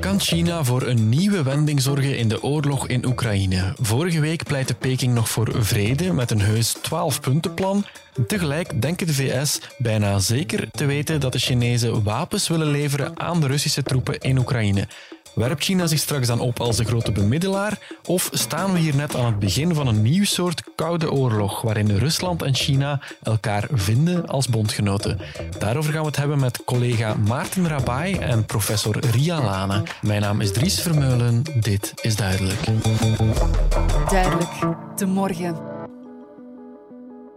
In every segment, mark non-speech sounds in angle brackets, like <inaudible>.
Kan China voor een nieuwe wending zorgen in de oorlog in Oekraïne? Vorige week pleitte Peking nog voor vrede met een heus 12-puntenplan. Tegelijk denken de VS bijna zeker te weten dat de Chinezen wapens willen leveren aan de Russische troepen in Oekraïne. Werpt China zich straks dan op als de grote bemiddelaar? Of staan we hier net aan het begin van een nieuw soort koude oorlog, waarin Rusland en China elkaar vinden als bondgenoten? Daarover gaan we het hebben met collega Maarten Rabai en professor Ria Lane. Mijn naam is Dries Vermeulen. Dit is Duidelijk. Duidelijk. De morgen.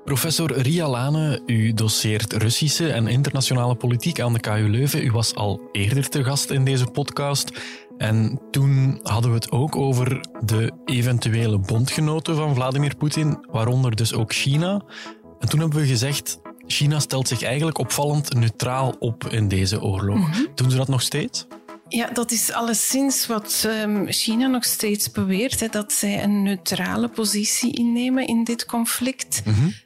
Professor Ria Lane, u doseert Russische en internationale politiek aan de KU Leuven. U was al eerder te gast in deze podcast. En toen hadden we het ook over de eventuele bondgenoten van Vladimir Poetin, waaronder dus ook China. En toen hebben we gezegd, China stelt zich eigenlijk opvallend neutraal op in deze oorlog. Mhm. Doen ze dat nog steeds? Ja, dat is alleszins wat um, China nog steeds beweert, hè, dat zij een neutrale positie innemen in dit conflict.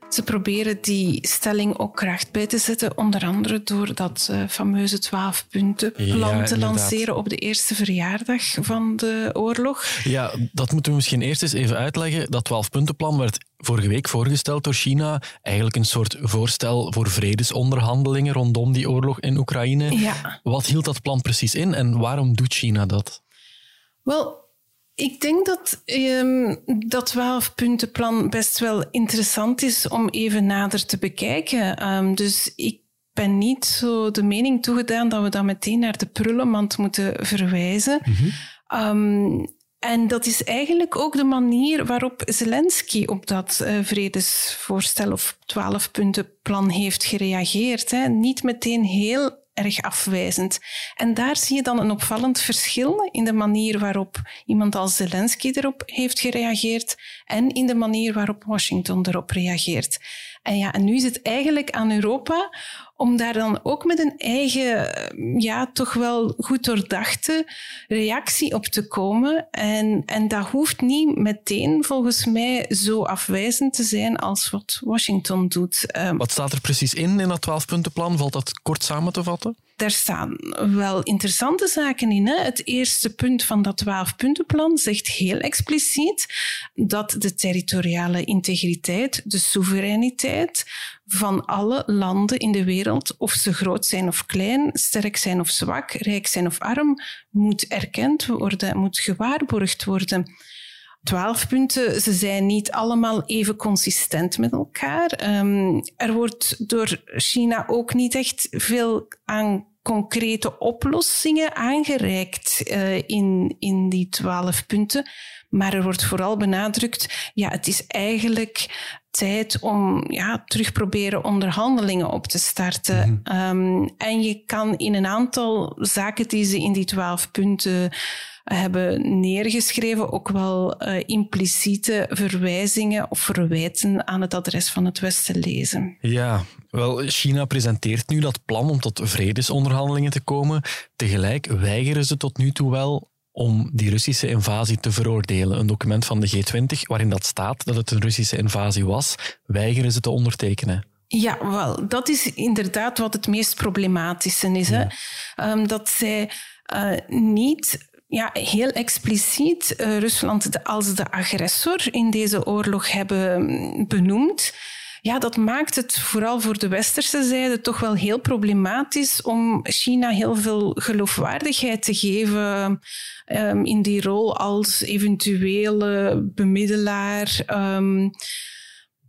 Ze proberen die stelling ook kracht bij te zetten, onder andere door dat uh, fameuze 12-punten-plan Ja, te lanceren op de eerste verjaardag van de oorlog. Ja, dat moeten we misschien eerst eens even uitleggen. Dat 12-puntenplan werd vorige week voorgesteld door China. Eigenlijk een soort voorstel voor vredesonderhandelingen rondom die oorlog in Oekraïne. Ja. Wat hield dat plan precies in en waarom doet China dat? Wel, ik denk dat um, dat 12-puntenplan best wel interessant is om even nader te bekijken. Um, dus ik ben niet zo de mening toegedaan dat we dan meteen naar de prullenmand moeten verwijzen. Um, en dat is eigenlijk ook de manier waarop Zelensky op dat uh, vredesvoorstel of 12-puntenplan heeft gereageerd. Hè. Niet meteen heel erg afwijzend. En daar zie je dan een opvallend verschil in de manier waarop iemand als Zelensky erop heeft gereageerd en in de manier waarop Washington erop reageert. En ja, en nu is het eigenlijk aan Europa om daar dan ook met een eigen, ja, toch wel goed doordachte reactie op te komen. En, en dat hoeft niet meteen, volgens mij, zo afwijzend te zijn als wat Washington doet. Um, Wat staat er precies in, in dat 12-puntenplan? Valt dat kort samen te vatten? Daar staan wel interessante zaken in. Hè? Het eerste punt van dat 12-puntenplan zegt heel expliciet dat de territoriale integriteit, de soevereiniteit van alle landen in de wereld, of ze groot zijn of klein, sterk zijn of zwak, rijk zijn of arm, moet erkend worden, moet gewaarborgd worden. Twaalf punten, ze zijn niet allemaal even consistent met elkaar. Um, er wordt door China ook niet echt veel aan concrete oplossingen aangereikt uh, in, in die twaalf punten. Maar er wordt vooral benadrukt, ja, het is eigenlijk tijd om ja, terug proberen onderhandelingen op te starten. Mm -hmm. um, en je kan in een aantal zaken die ze in die twaalf punten hebben neergeschreven ook wel uh, impliciete verwijzingen of verwijten aan het adres van het Westen lezen. Ja, wel, China presenteert nu dat plan om tot vredesonderhandelingen te komen. Tegelijk weigeren ze tot nu toe wel om die Russische invasie te veroordelen. Een document van de G20 waarin dat staat dat het een Russische invasie was, weigeren ze te ondertekenen. Ja, wel, dat is inderdaad wat het meest problematische is. Ja. Hè? Um, dat zij uh, niet ja, heel expliciet uh, Rusland als de agressor in deze oorlog hebben benoemd. Ja, dat maakt het vooral voor de westerse zijde toch wel heel problematisch om China heel veel geloofwaardigheid te geven um, in die rol als eventuele bemiddelaar. Um,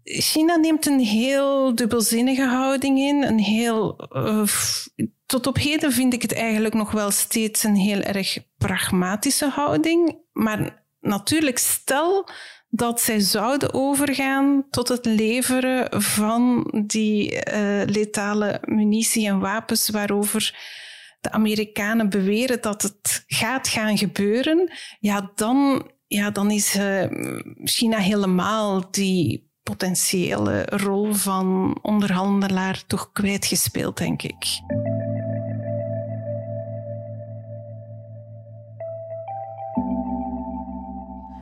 China neemt een heel dubbelzinnige houding in, een heel uh, tot op heden vind ik het eigenlijk nog wel steeds een heel erg pragmatische houding. Maar natuurlijk, stel dat zij zouden overgaan tot het leveren van die uh, letale munitie en wapens waarover de Amerikanen beweren dat het gaat gaan gebeuren, ja, dan, ja, dan is uh, China helemaal die potentiële rol van onderhandelaar toch kwijtgespeeld, denk ik.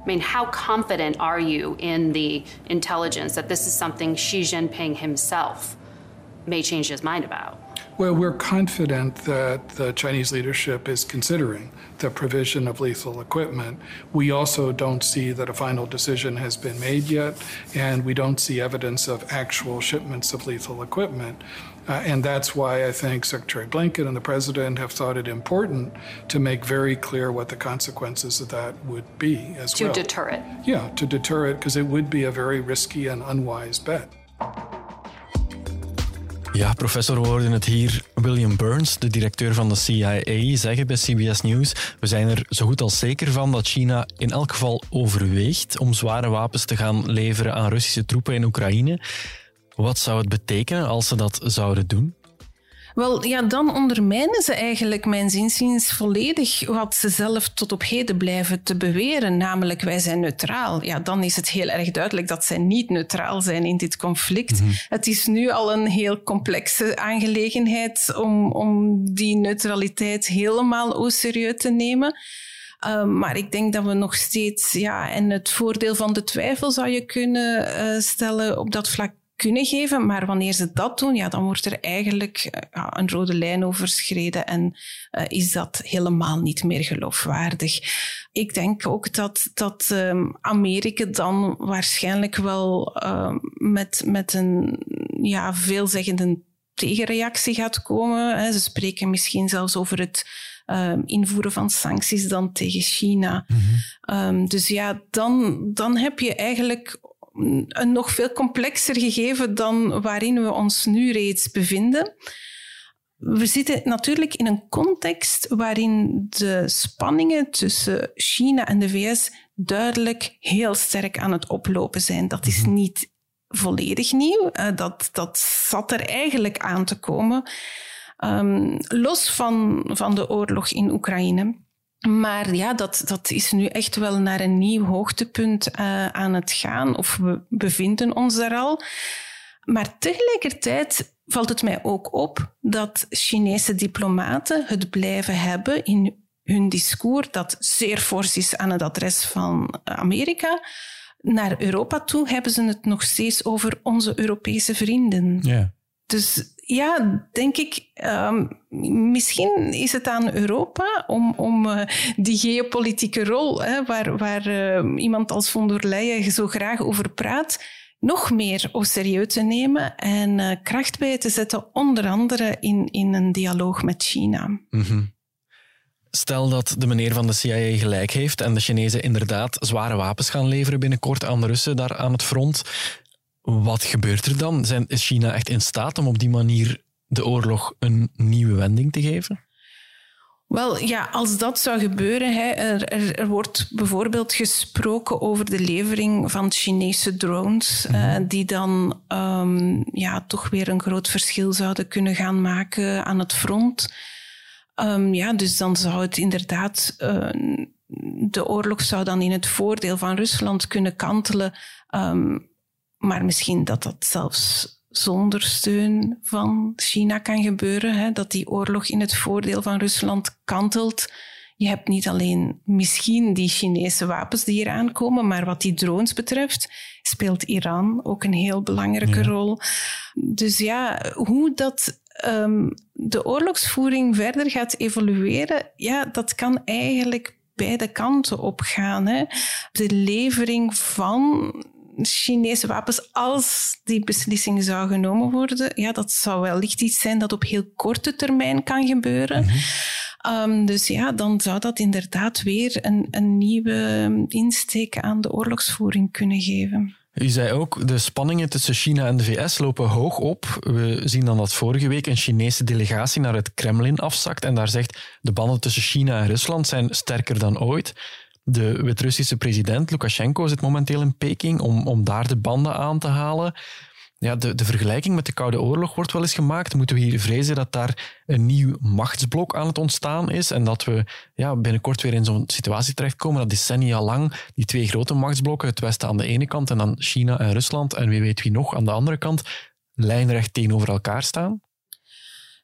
Mean, how confident are you in the intelligence that this is something Xi Jinping himself may change his mind about? Well, we're confident that the Chinese leadership is considering the provision of lethal equipment. We also don't see that a final decision has been made yet, and we don't see evidence of actual shipments of lethal equipment. Uh, and that's why I think Secretary Blinken and the President have thought it important to make very clear what the consequences of that would be as to well. To deter it. Yeah, to deter it, because it would be a very risky and unwise bet. Ja, professor, we hoorden het hier. William Burns, de directeur van de CIA, zeggen bij CBS News: We zijn er zo goed als zeker van dat China in elk geval overweegt om zware wapens te gaan leveren aan Russische troepen in Oekraïne. Wat zou het betekenen als ze dat zouden doen? Wel, ja, dan ondermijnen ze eigenlijk mijn zinziens volledig wat ze zelf tot op heden blijven te beweren, namelijk wij zijn neutraal. Ja, dan is het heel erg duidelijk dat zij niet neutraal zijn in dit conflict. Mm -hmm. Het is nu al een heel complexe aangelegenheid om, om die neutraliteit helemaal au serieus te nemen. Uh, maar ik denk dat we nog steeds, ja, en het voordeel van de twijfel zou je kunnen uh, stellen op dat vlak kunnen geven. Maar wanneer ze dat doen, ja, dan wordt er eigenlijk uh, een rode lijn overschreden en uh, is dat helemaal niet meer geloofwaardig. Ik denk ook dat, dat um, Amerika dan waarschijnlijk wel uh, met, met een ja, veelzeggende tegenreactie gaat komen. Ze spreken misschien zelfs over het um, invoeren van sancties dan tegen China. Um, dus ja, dan, dan heb je eigenlijk een nog veel complexer gegeven dan waarin we ons nu reeds bevinden. We zitten natuurlijk in een context waarin de spanningen tussen China en de VS duidelijk heel sterk aan het oplopen zijn. Dat is niet volledig nieuw. Dat, dat zat er eigenlijk aan te komen. Um, los van, van de oorlog in Oekraïne. Maar ja, dat, dat is nu echt wel naar een nieuw hoogtepunt uh, aan het gaan, of we bevinden ons daar al. Maar tegelijkertijd valt het mij ook op dat Chinese diplomaten het blijven hebben in hun discours, dat zeer fors is aan het adres van Amerika. Naar Europa toe hebben ze het nog steeds over onze Europese vrienden. Yeah. Dus ja, denk ik, um, misschien is het aan Europa om, om uh, die geopolitieke rol, hè, waar, waar uh, iemand als von der Leyen zo graag over praat, nog meer au serieus te nemen en uh, kracht bij te zetten, onder andere in, in een dialoog met China. Mm-hmm. Stel dat de meneer van de CIA gelijk heeft en de Chinezen inderdaad zware wapens gaan leveren binnenkort aan de Russen daar aan het front. Wat gebeurt er dan? Zijn, is China echt in staat om op die manier de oorlog een nieuwe wending te geven? Wel ja, als dat zou gebeuren, hè, er, er, wordt bijvoorbeeld gesproken over de levering van Chinese drones, mm -hmm. uh, die dan um, ja, toch weer een groot verschil zouden kunnen gaan maken aan het front. Um, ja, dus dan zou het inderdaad, uh, de oorlog zou dan in het voordeel van Rusland kunnen kantelen. Um, maar misschien dat dat zelfs zonder steun van China kan gebeuren. Hè? Dat die oorlog in het voordeel van Rusland kantelt. Je hebt niet alleen misschien die Chinese wapens die hier aankomen, maar wat die drones betreft speelt Iran ook een heel belangrijke ja. rol. Dus ja, hoe dat um, de oorlogsvoering verder gaat evolueren, ja, dat kan eigenlijk beide kanten opgaan. Hè? De levering van Chinese wapens, als die beslissing zou genomen worden, ja, dat zou wellicht iets zijn dat op heel korte termijn kan gebeuren. Mm-hmm. Um, dus ja, dan zou dat inderdaad weer een, een nieuwe insteek aan de oorlogsvoering kunnen geven. U zei ook, de spanningen tussen China en de VS lopen hoog op. We zien dan dat vorige week een Chinese delegatie naar het Kremlin afzakt en daar zegt de banden tussen China en Rusland zijn sterker dan ooit. De Wit-Russische president Lukashenko zit momenteel in Peking om, om daar de banden aan te halen. Ja, de, de vergelijking met de Koude Oorlog wordt wel eens gemaakt. Moeten we hier vrezen dat daar een nieuw machtsblok aan het ontstaan is en dat we ja, binnenkort weer in zo'n situatie terechtkomen dat decennia lang die twee grote machtsblokken, het Westen aan de ene kant en dan China en Rusland en wie weet wie nog aan de andere kant, lijnrecht tegenover elkaar staan?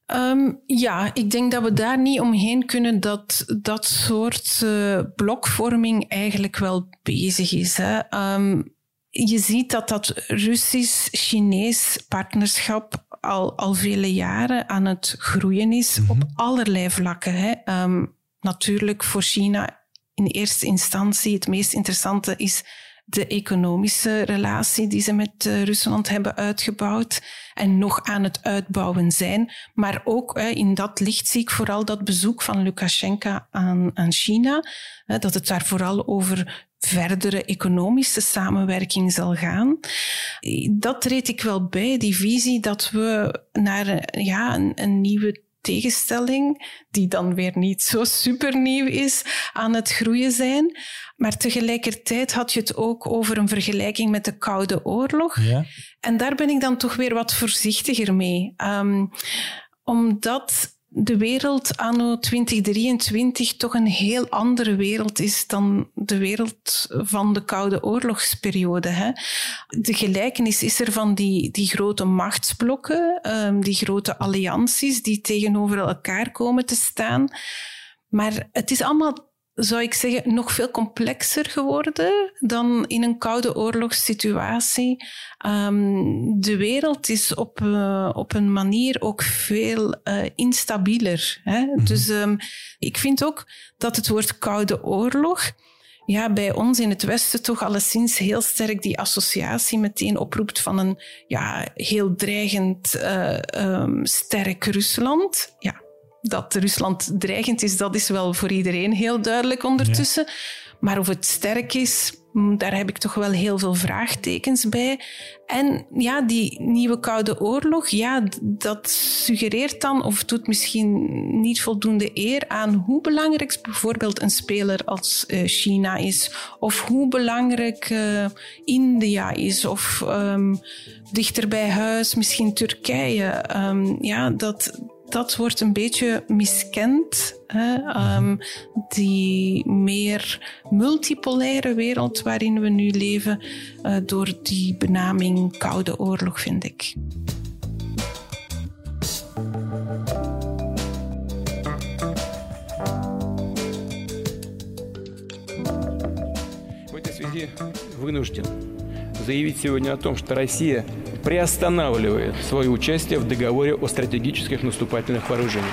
Um, ja, ik denk dat we daar niet omheen kunnen dat dat soort uh, blokvorming eigenlijk wel bezig is. Hè. Um, je ziet dat dat Russisch-Chinees partnerschap al, al vele jaren aan het groeien is op allerlei vlakken. Hè. Ehm, natuurlijk voor China in eerste instantie het meest interessante is de economische relatie die ze met uh, Rusland hebben uitgebouwd en nog aan het uitbouwen zijn. Maar ook in dat licht zie ik vooral dat bezoek van Lukashenko aan, aan China, dat het daar vooral over verdere economische samenwerking zal gaan. Dat treed ik wel bij, die visie dat we naar ja, een, een nieuwe tegenstelling, die dan weer niet zo supernieuw is, aan het groeien zijn. Maar tegelijkertijd had je het ook over een vergelijking met de Koude Oorlog. Ja. En daar ben ik dan toch weer wat voorzichtiger mee. Um, omdat de wereld anno 2023 toch een heel andere wereld is dan de wereld van de Koude Oorlogsperiode. Hè. De gelijkenis is er van die, die grote machtsblokken, um, die grote allianties die tegenover elkaar komen te staan. Maar het is allemaal zou ik zeggen, nog veel complexer geworden dan in een koude oorlogssituatie. Um, de wereld is op, uh, op een manier ook veel uh, instabieler. Hè? Mm -hmm. Dus um, ik vind ook dat het woord koude oorlog ja, bij ons in het Westen toch alleszins heel sterk die associatie meteen oproept van een ja, heel dreigend uh, um, sterk Rusland. Ja, dat Rusland dreigend is, dat is wel voor iedereen heel duidelijk ondertussen. Maar of het sterk is, mm, daar heb ik toch wel heel veel vraagtekens bij. En ja, die nieuwe Koude Oorlog, ja, dat suggereert dan, of doet misschien niet voldoende eer aan hoe belangrijk bijvoorbeeld een speler als uh, China is, of hoe belangrijk uh, India is, of um, dichter bij huis misschien Turkije. Um, ja, dat, dat wordt een beetje miskend. Hè? Um, die meer multipolaire wereld waarin we nu leven, uh, door die benaming Koude Oorlog, vind ik. В этой связи вынужден заявить сегодня о том, что Россия приостанавливает свое участие в договоре о стратегических наступательных вооружениях.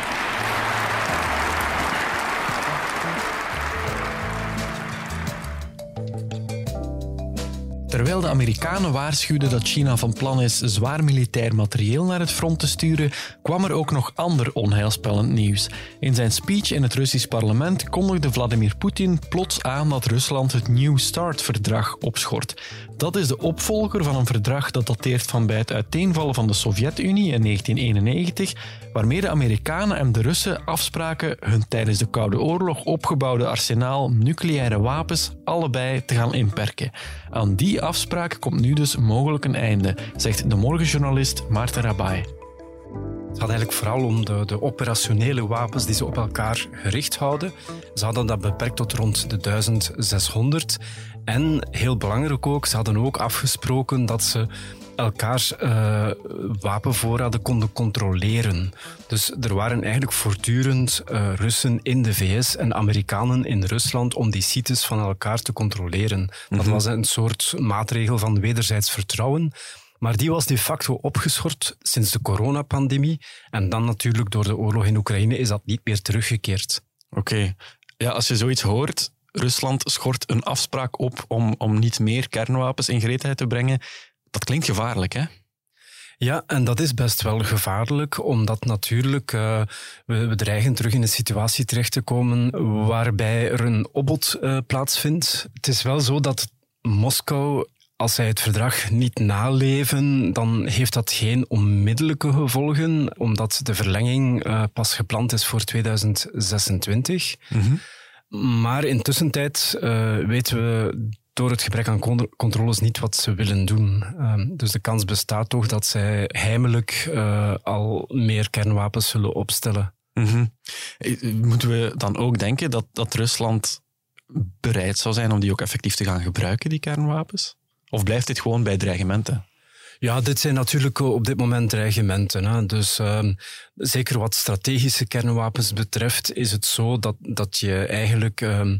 Terwijl de Amerikanen waarschuwden dat China van plan is zwaar militair materieel naar het front te sturen, kwam er ook nog ander onheilspellend nieuws. In zijn speech in het Russisch parlement kondigde Vladimir Poetin plots aan dat Rusland het New START-verdrag opschort. Dat is de opvolger van een verdrag dat dateert van bij het uiteenvallen van de Sovjet-Unie in 1991, waarmee de Amerikanen en de Russen afspraken hun tijdens de Koude Oorlog opgebouwde arsenaal nucleaire wapens allebei te gaan inperken. Aan die afspraak komt nu dus mogelijk een einde, zegt de morgenjournalist Maarten Rabai. Het gaat eigenlijk vooral om de, de, operationele wapens die ze op elkaar gericht houden. Ze hadden dat beperkt tot rond de 1600. En heel belangrijk ook, ze hadden ook afgesproken dat ze elkaars uh, wapenvoorraden konden controleren. Dus er waren eigenlijk voortdurend uh, Russen in de VS en Amerikanen in Rusland om die sites van elkaar te controleren. Dat mm -hmm. was een soort maatregel van wederzijds vertrouwen. Maar die was de facto opgeschort sinds de coronapandemie. En dan natuurlijk door de oorlog in Oekraïne is dat niet meer teruggekeerd. Oké. Okay. Ja, als je zoiets hoort, Rusland schort een afspraak op om, om niet meer kernwapens in gereedheid te brengen. Dat klinkt gevaarlijk, hè? Ja, en dat is best wel gevaarlijk, omdat natuurlijk uh, we, we, dreigen terug in een situatie terecht te komen waarbij er een opbod uh, plaatsvindt. Het is wel zo dat Moskou als zij het verdrag niet naleven, dan heeft dat geen onmiddellijke gevolgen, omdat de verlenging uh, pas gepland is voor 2026. Mm -hmm. Maar intussen tijd uh, weten we door het gebrek aan controles niet wat ze willen doen. Uh, dus de kans bestaat toch dat zij heimelijk uh, al meer kernwapens zullen opstellen. Mm -hmm. Moeten we dan ook denken dat, dat Rusland bereid zou zijn om die ook effectief te gaan gebruiken, die kernwapens? Of blijft dit gewoon bij dreigementen? Ja, dit zijn natuurlijk op dit moment dreigementen. Hè. Dus um, zeker wat strategische kernwapens betreft, is het zo dat, dat je eigenlijk um,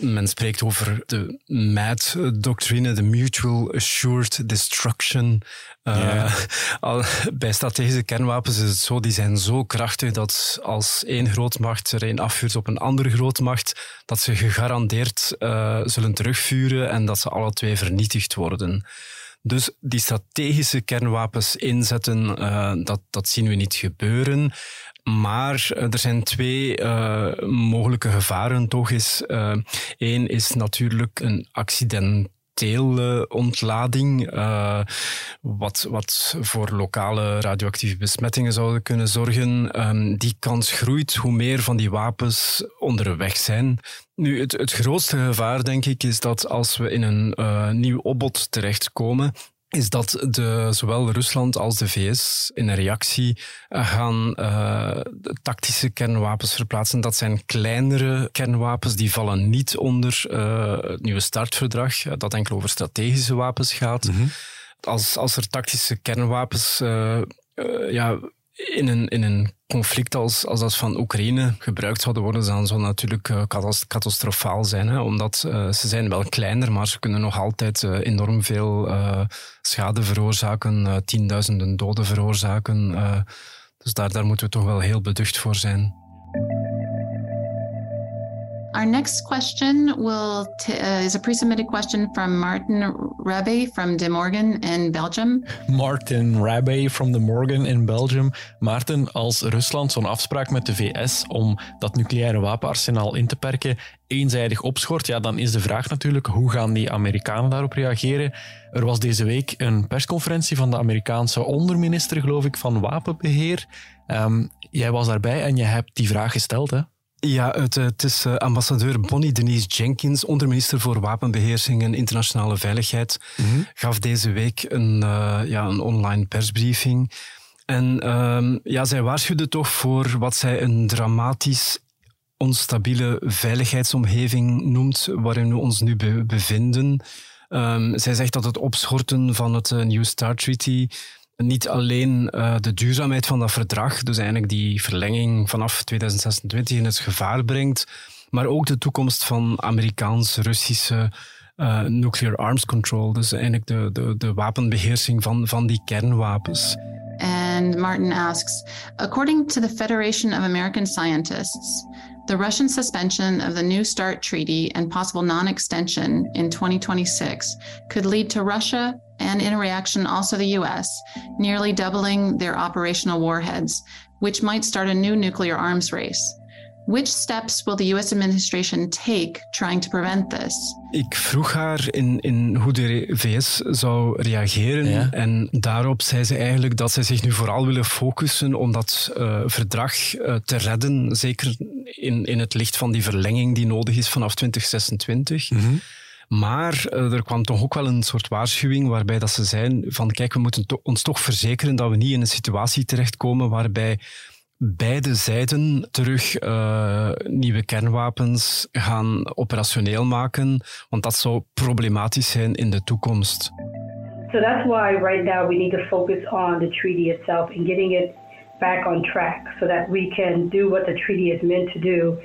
men spreekt over de MAD-doctrine, de Mutual Assured Destruction. Uh, <laughs> al, bij strategische kernwapens is het zo, die zijn zo krachtig dat als één grootmacht er een afvuurt op een andere grootmacht, dat ze gegarandeerd uh, zullen terugvuren en dat ze alle twee vernietigd worden. Dus die strategische kernwapens inzetten, uh, dat, dat zien we niet gebeuren. Maar uh, er zijn twee uh, mogelijke gevaren toch. Is, Eén is natuurlijk een accident teelontlading, uh, wat, wat voor lokale radioactieve besmettingen zou kunnen zorgen. Um, die kans groeit hoe meer van die wapens onderweg zijn. Nu, het, het grootste gevaar, denk ik, is dat als we in een nieuw opbod terechtkomen, is dat de, zowel Rusland als de VS in een reactie eh, gaan uh, tactische kernwapens verplaatsen. Dat zijn kleinere kernwapens, die vallen niet onder uh, het nieuwe startverdrag, dat enkel over strategische wapens gaat. Mm -hmm. als, als er tactische kernwapens ja, in een, in een conflict als, als dat van Oekraïne gebruikt zouden worden, dan zou natuurlijk uh, catastrofaal zijn. Hè? Omdat uh, ze zijn wel kleiner, maar ze kunnen nog altijd uh, enorm veel schade veroorzaken, tienduizenden doden veroorzaken. dus daar, daar moeten we toch wel heel beducht voor zijn. Our next question will uh, is a pre-submitted question from Martin Rabbe from De Morgan in Belgium. Martin Rabbe from De Morgan in Belgium. Maarten, als Rusland zo'n afspraak met de VS om dat nucleaire wapenarsenaal in te perken eenzijdig opschort, ja, dan is de vraag natuurlijk hoe gaan die Amerikanen daarop reageren? Er was deze week een persconferentie van de Amerikaanse onderminister, geloof ik, van wapenbeheer. Um, jij was daarbij en je hebt die vraag gesteld, hè? Ja, het, eh, het is eh, ambassadeur Bonnie Denise Jenkins, onderminister voor Wapenbeheersing en Internationale Veiligheid, mm gaf deze week een, uh, ja, een online persbriefing. En um, ja, zij waarschuwde toch voor wat zij een dramatisch onstabiele veiligheidsomgeving noemt, waarin we ons nu be bevinden. Um, zij zegt dat het opschorten van het uh, New START Treaty niet alleen uh, de duurzaamheid van dat verdrag, dus eigenlijk die verlenging vanaf 2026 in het gevaar brengt, maar ook de toekomst van Amerikaans-Russische uh, nuclear arms control, dus eigenlijk de, de, de wapenbeheersing van, van die kernwapens. And Martin asks, according to the Federation of American Scientists, the Russian suspension of the New START treaty and possible non extension in 2026 could lead to Russia and, in reaction, also the US, nearly doubling their operational warheads, which might start a new nuclear arms race. Which steps will the US administration take trying to prevent this? Ik vroeg haar in, in hoe de VS zou reageren. Ja. En daarop zei ze eigenlijk dat zij zich nu vooral willen focussen om dat uh, verdrag uh, te redden. Zeker in, in het licht van die verlenging die nodig is vanaf 2026. Mm -hmm. Maar uh, er kwam toch ook wel een soort waarschuwing waarbij dat ze zeiden van kijk, we moeten to ons toch verzekeren dat we niet in een situatie terechtkomen waarbij beide zijden terug uh, nieuwe kernwapens gaan operationeel maken, want dat zou problematisch zijn in de toekomst. So that's why right now we need to focus on the treaty itself and getting it back on track so that we can do what the treaty is meant to do,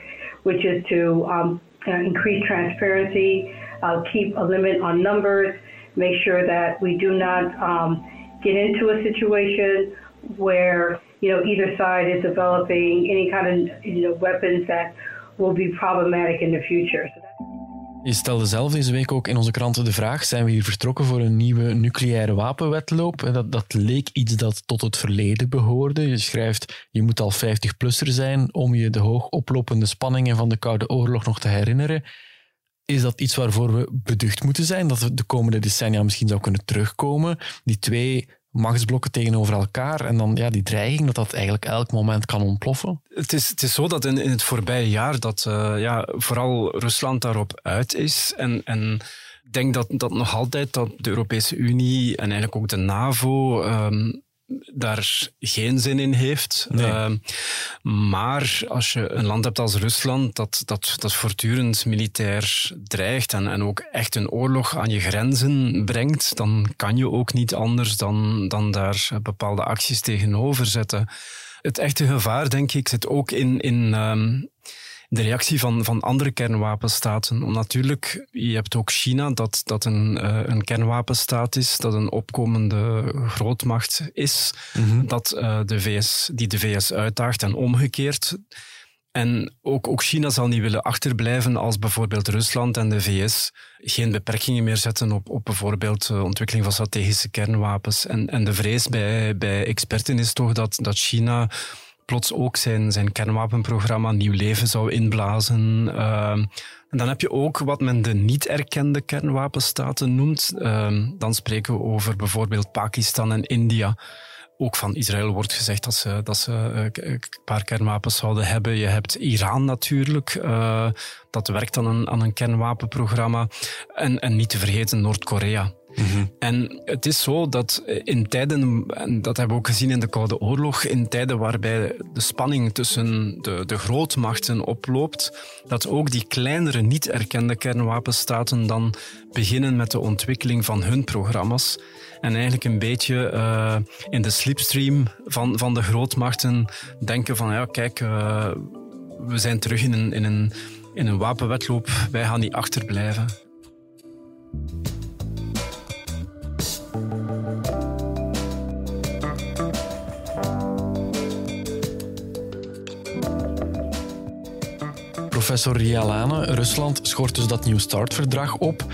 which is to um, uh, increase transparency, uh, keep a limit on numbers, make sure that we do not um, get into a situation where you know either side is developing any kind of you know weapons that will be problematic in the future. So je stelde zelf deze week ook in onze kranten de vraag: zijn we hier vertrokken voor een nieuwe nucleaire wapenwetloop? Dat, dat leek iets dat tot het verleden behoorde. Je schrijft: je moet al 50-plusser zijn om je de hoog oplopende spanningen van de Koude Oorlog nog te herinneren. Is dat iets waarvoor we beducht moeten zijn? Dat we de komende decennia misschien zou kunnen terugkomen? Die twee machtsblokken tegenover elkaar en dan ja, die dreiging dat dat eigenlijk elk moment kan ontploffen? Het is, het is zo dat in, in het voorbije jaar dat uh, ja, vooral Rusland daarop uit is en, en ik denk dat, dat nog altijd dat de Europese Unie en eigenlijk ook de NAVO um, daar geen zin in heeft. Nee. Uh, maar als je een land hebt als Rusland dat, dat, dat voortdurend militair dreigt en, en ook echt een oorlog aan je grenzen brengt, dan kan je ook niet anders dan, dan daar bepaalde acties tegenover zetten. Het echte gevaar, denk ik, zit ook in, in, um, de reactie van, van andere kernwapenstaten. Om natuurlijk, je hebt ook China, dat, dat een, uh, een kernwapenstaat is, dat een opkomende grootmacht is, mhm. dat, uh, de VS, die de VS uitdaagt en omgekeerd. En ook, ook China zal niet willen achterblijven als bijvoorbeeld Rusland en de VS geen beperkingen meer zetten op, op bijvoorbeeld de ontwikkeling van strategische kernwapens. En, en de vrees bij, bij experten is toch dat, dat China plots ook zijn, zijn kernwapenprogramma nieuw leven zou inblazen. Uh, en dan heb je ook wat men de niet erkende kernwapenstaten noemt. Uh, dan spreken we over bijvoorbeeld Pakistan en India. Ook van Israël wordt gezegd dat ze, dat ze eh, een paar kernwapens zouden hebben. Je hebt Iran natuurlijk, uh, dat werkt aan een, aan een kernwapenprogramma. En, en niet te vergeten Noord-Korea. Mhm. En het is zo dat in tijden, en dat hebben we ook gezien in de Koude Oorlog, in tijden waarbij de spanning tussen de, de grootmachten oploopt, dat ook die kleinere, niet erkende kernwapenstaten dan beginnen met de ontwikkeling van hun programma's. En eigenlijk een beetje uh, in de slipstream van, van de grootmachten denken van, ja, kijk, uh, we zijn terug in een, in, een, in een wapenwetloop, wij gaan niet achterblijven. Professor Rialane, Rusland schort dus dat New Start-verdrag op.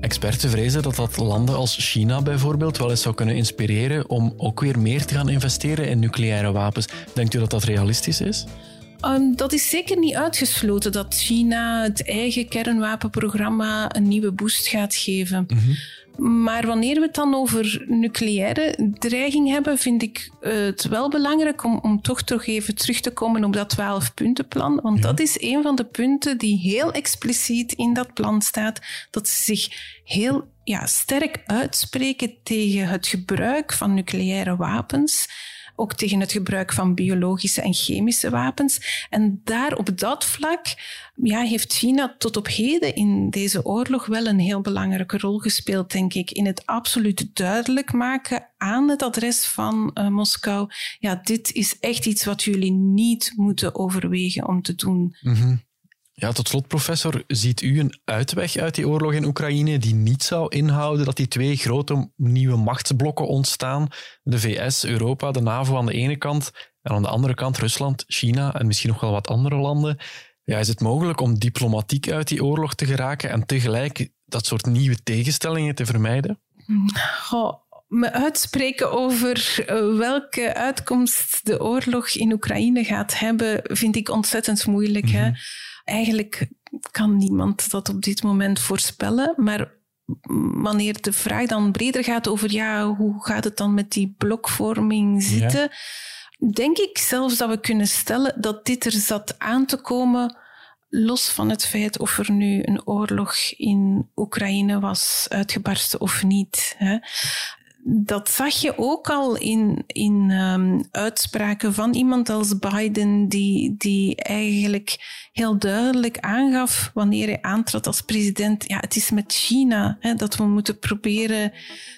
Experten vrezen dat dat landen als China bijvoorbeeld wel eens zou kunnen inspireren om ook weer meer te gaan investeren in nucleaire wapens. Denkt u dat dat realistisch is? Um, dat is zeker niet uitgesloten dat China het eigen kernwapenprogramma een nieuwe boost gaat geven. Mm maar wanneer we het dan over nucleaire dreiging hebben, vind ik het wel belangrijk om, om toch toch even terug te komen op dat 12-puntenplan. Want dat is een van de punten die heel expliciet in dat plan staat, dat ze zich heel ja, sterk uitspreken tegen het gebruik van nucleaire wapens ook tegen het gebruik van biologische en chemische wapens. En daar op dat vlak ja, heeft China tot op heden in deze oorlog wel een heel belangrijke rol gespeeld, denk ik, in het absoluut duidelijk maken aan het adres van uh, Moskou. Ja, dit is echt iets wat jullie niet moeten overwegen om te doen. Mm ja, tot slot, professor, ziet u een uitweg uit die oorlog in Oekraïne die niet zou inhouden dat die twee grote nieuwe machtsblokken ontstaan? De VS, Europa, de NAVO aan de ene kant en aan de andere kant Rusland, China en misschien nog wel wat andere landen. Ja, is het mogelijk om diplomatiek uit die oorlog te geraken en tegelijk dat soort nieuwe tegenstellingen te vermijden? Goh, me uitspreken over eh, welke uitkomst de oorlog in Oekraïne gaat hebben, vind ik ontzettend moeilijk. hè? Eigenlijk kan niemand dat op dit moment voorspellen. Maar wanneer de vraag dan breder gaat over ja, hoe gaat het dan met die blokvorming zitten, denk ik zelfs dat we kunnen stellen dat dit er zat aan te komen. Los van het feit of er nu een oorlog in Oekraïne was uitgebarsten of niet. Hè dat zag je ook al in, in um, uitspraken van iemand als Biden, die, die eigenlijk heel duidelijk aangaf wanneer hij aantrad als president, ja, het is met China hè, dat we moeten proberen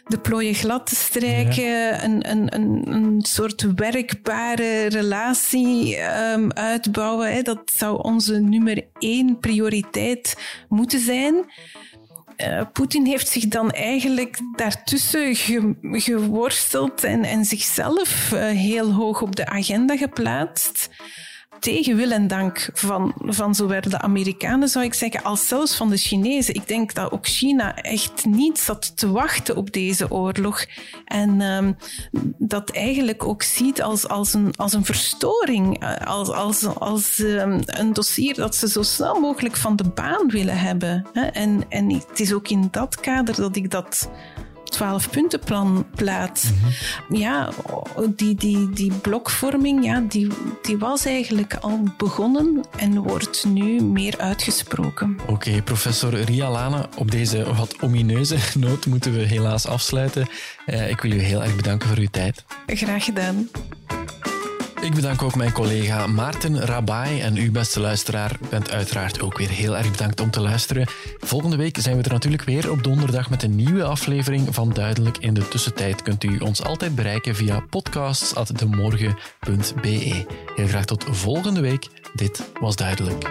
de plooien glad te strijken, een, een, een, een soort werkbare relatie um, uitbouwen. Hè. Dat zou onze nummer één prioriteit moeten zijn. Uh, Poetin heeft zich dan eigenlijk daartussen geworsteld en, en zichzelf uh, heel hoog op de agenda geplaatst tegen wil en dank van, van zowel de Amerikanen, zou ik zeggen, als zelfs van de Chinezen. Ik denk dat ook China echt niet zat te wachten op deze oorlog. En um, dat eigenlijk ook ziet als, als, een, als een verstoring, eh, als, als, als um, een dossier dat ze zo snel mogelijk van de baan willen hebben. En, en het is ook in dat kader dat ik dat 12-puntenplan plaats. Mhm. Ja, die, die, die blokvorming ja, die, die was eigenlijk al begonnen en wordt nu meer uitgesproken. Oké, professor Ria Lane, op deze wat omineuze noot moeten we helaas afsluiten. Uh, ik wil u heel erg bedanken voor uw tijd. Graag gedaan. Ik bedank ook mijn collega Maarten Rabai en u, beste luisteraar, bent uiteraard ook weer heel erg bedankt om te luisteren. Volgende week zijn we er natuurlijk weer op donderdag met een nieuwe aflevering van Duidelijk. In de tussentijd kunt u ons altijd bereiken via podcasts.demorgen.be. Heel graag tot volgende week. Dit was Duidelijk.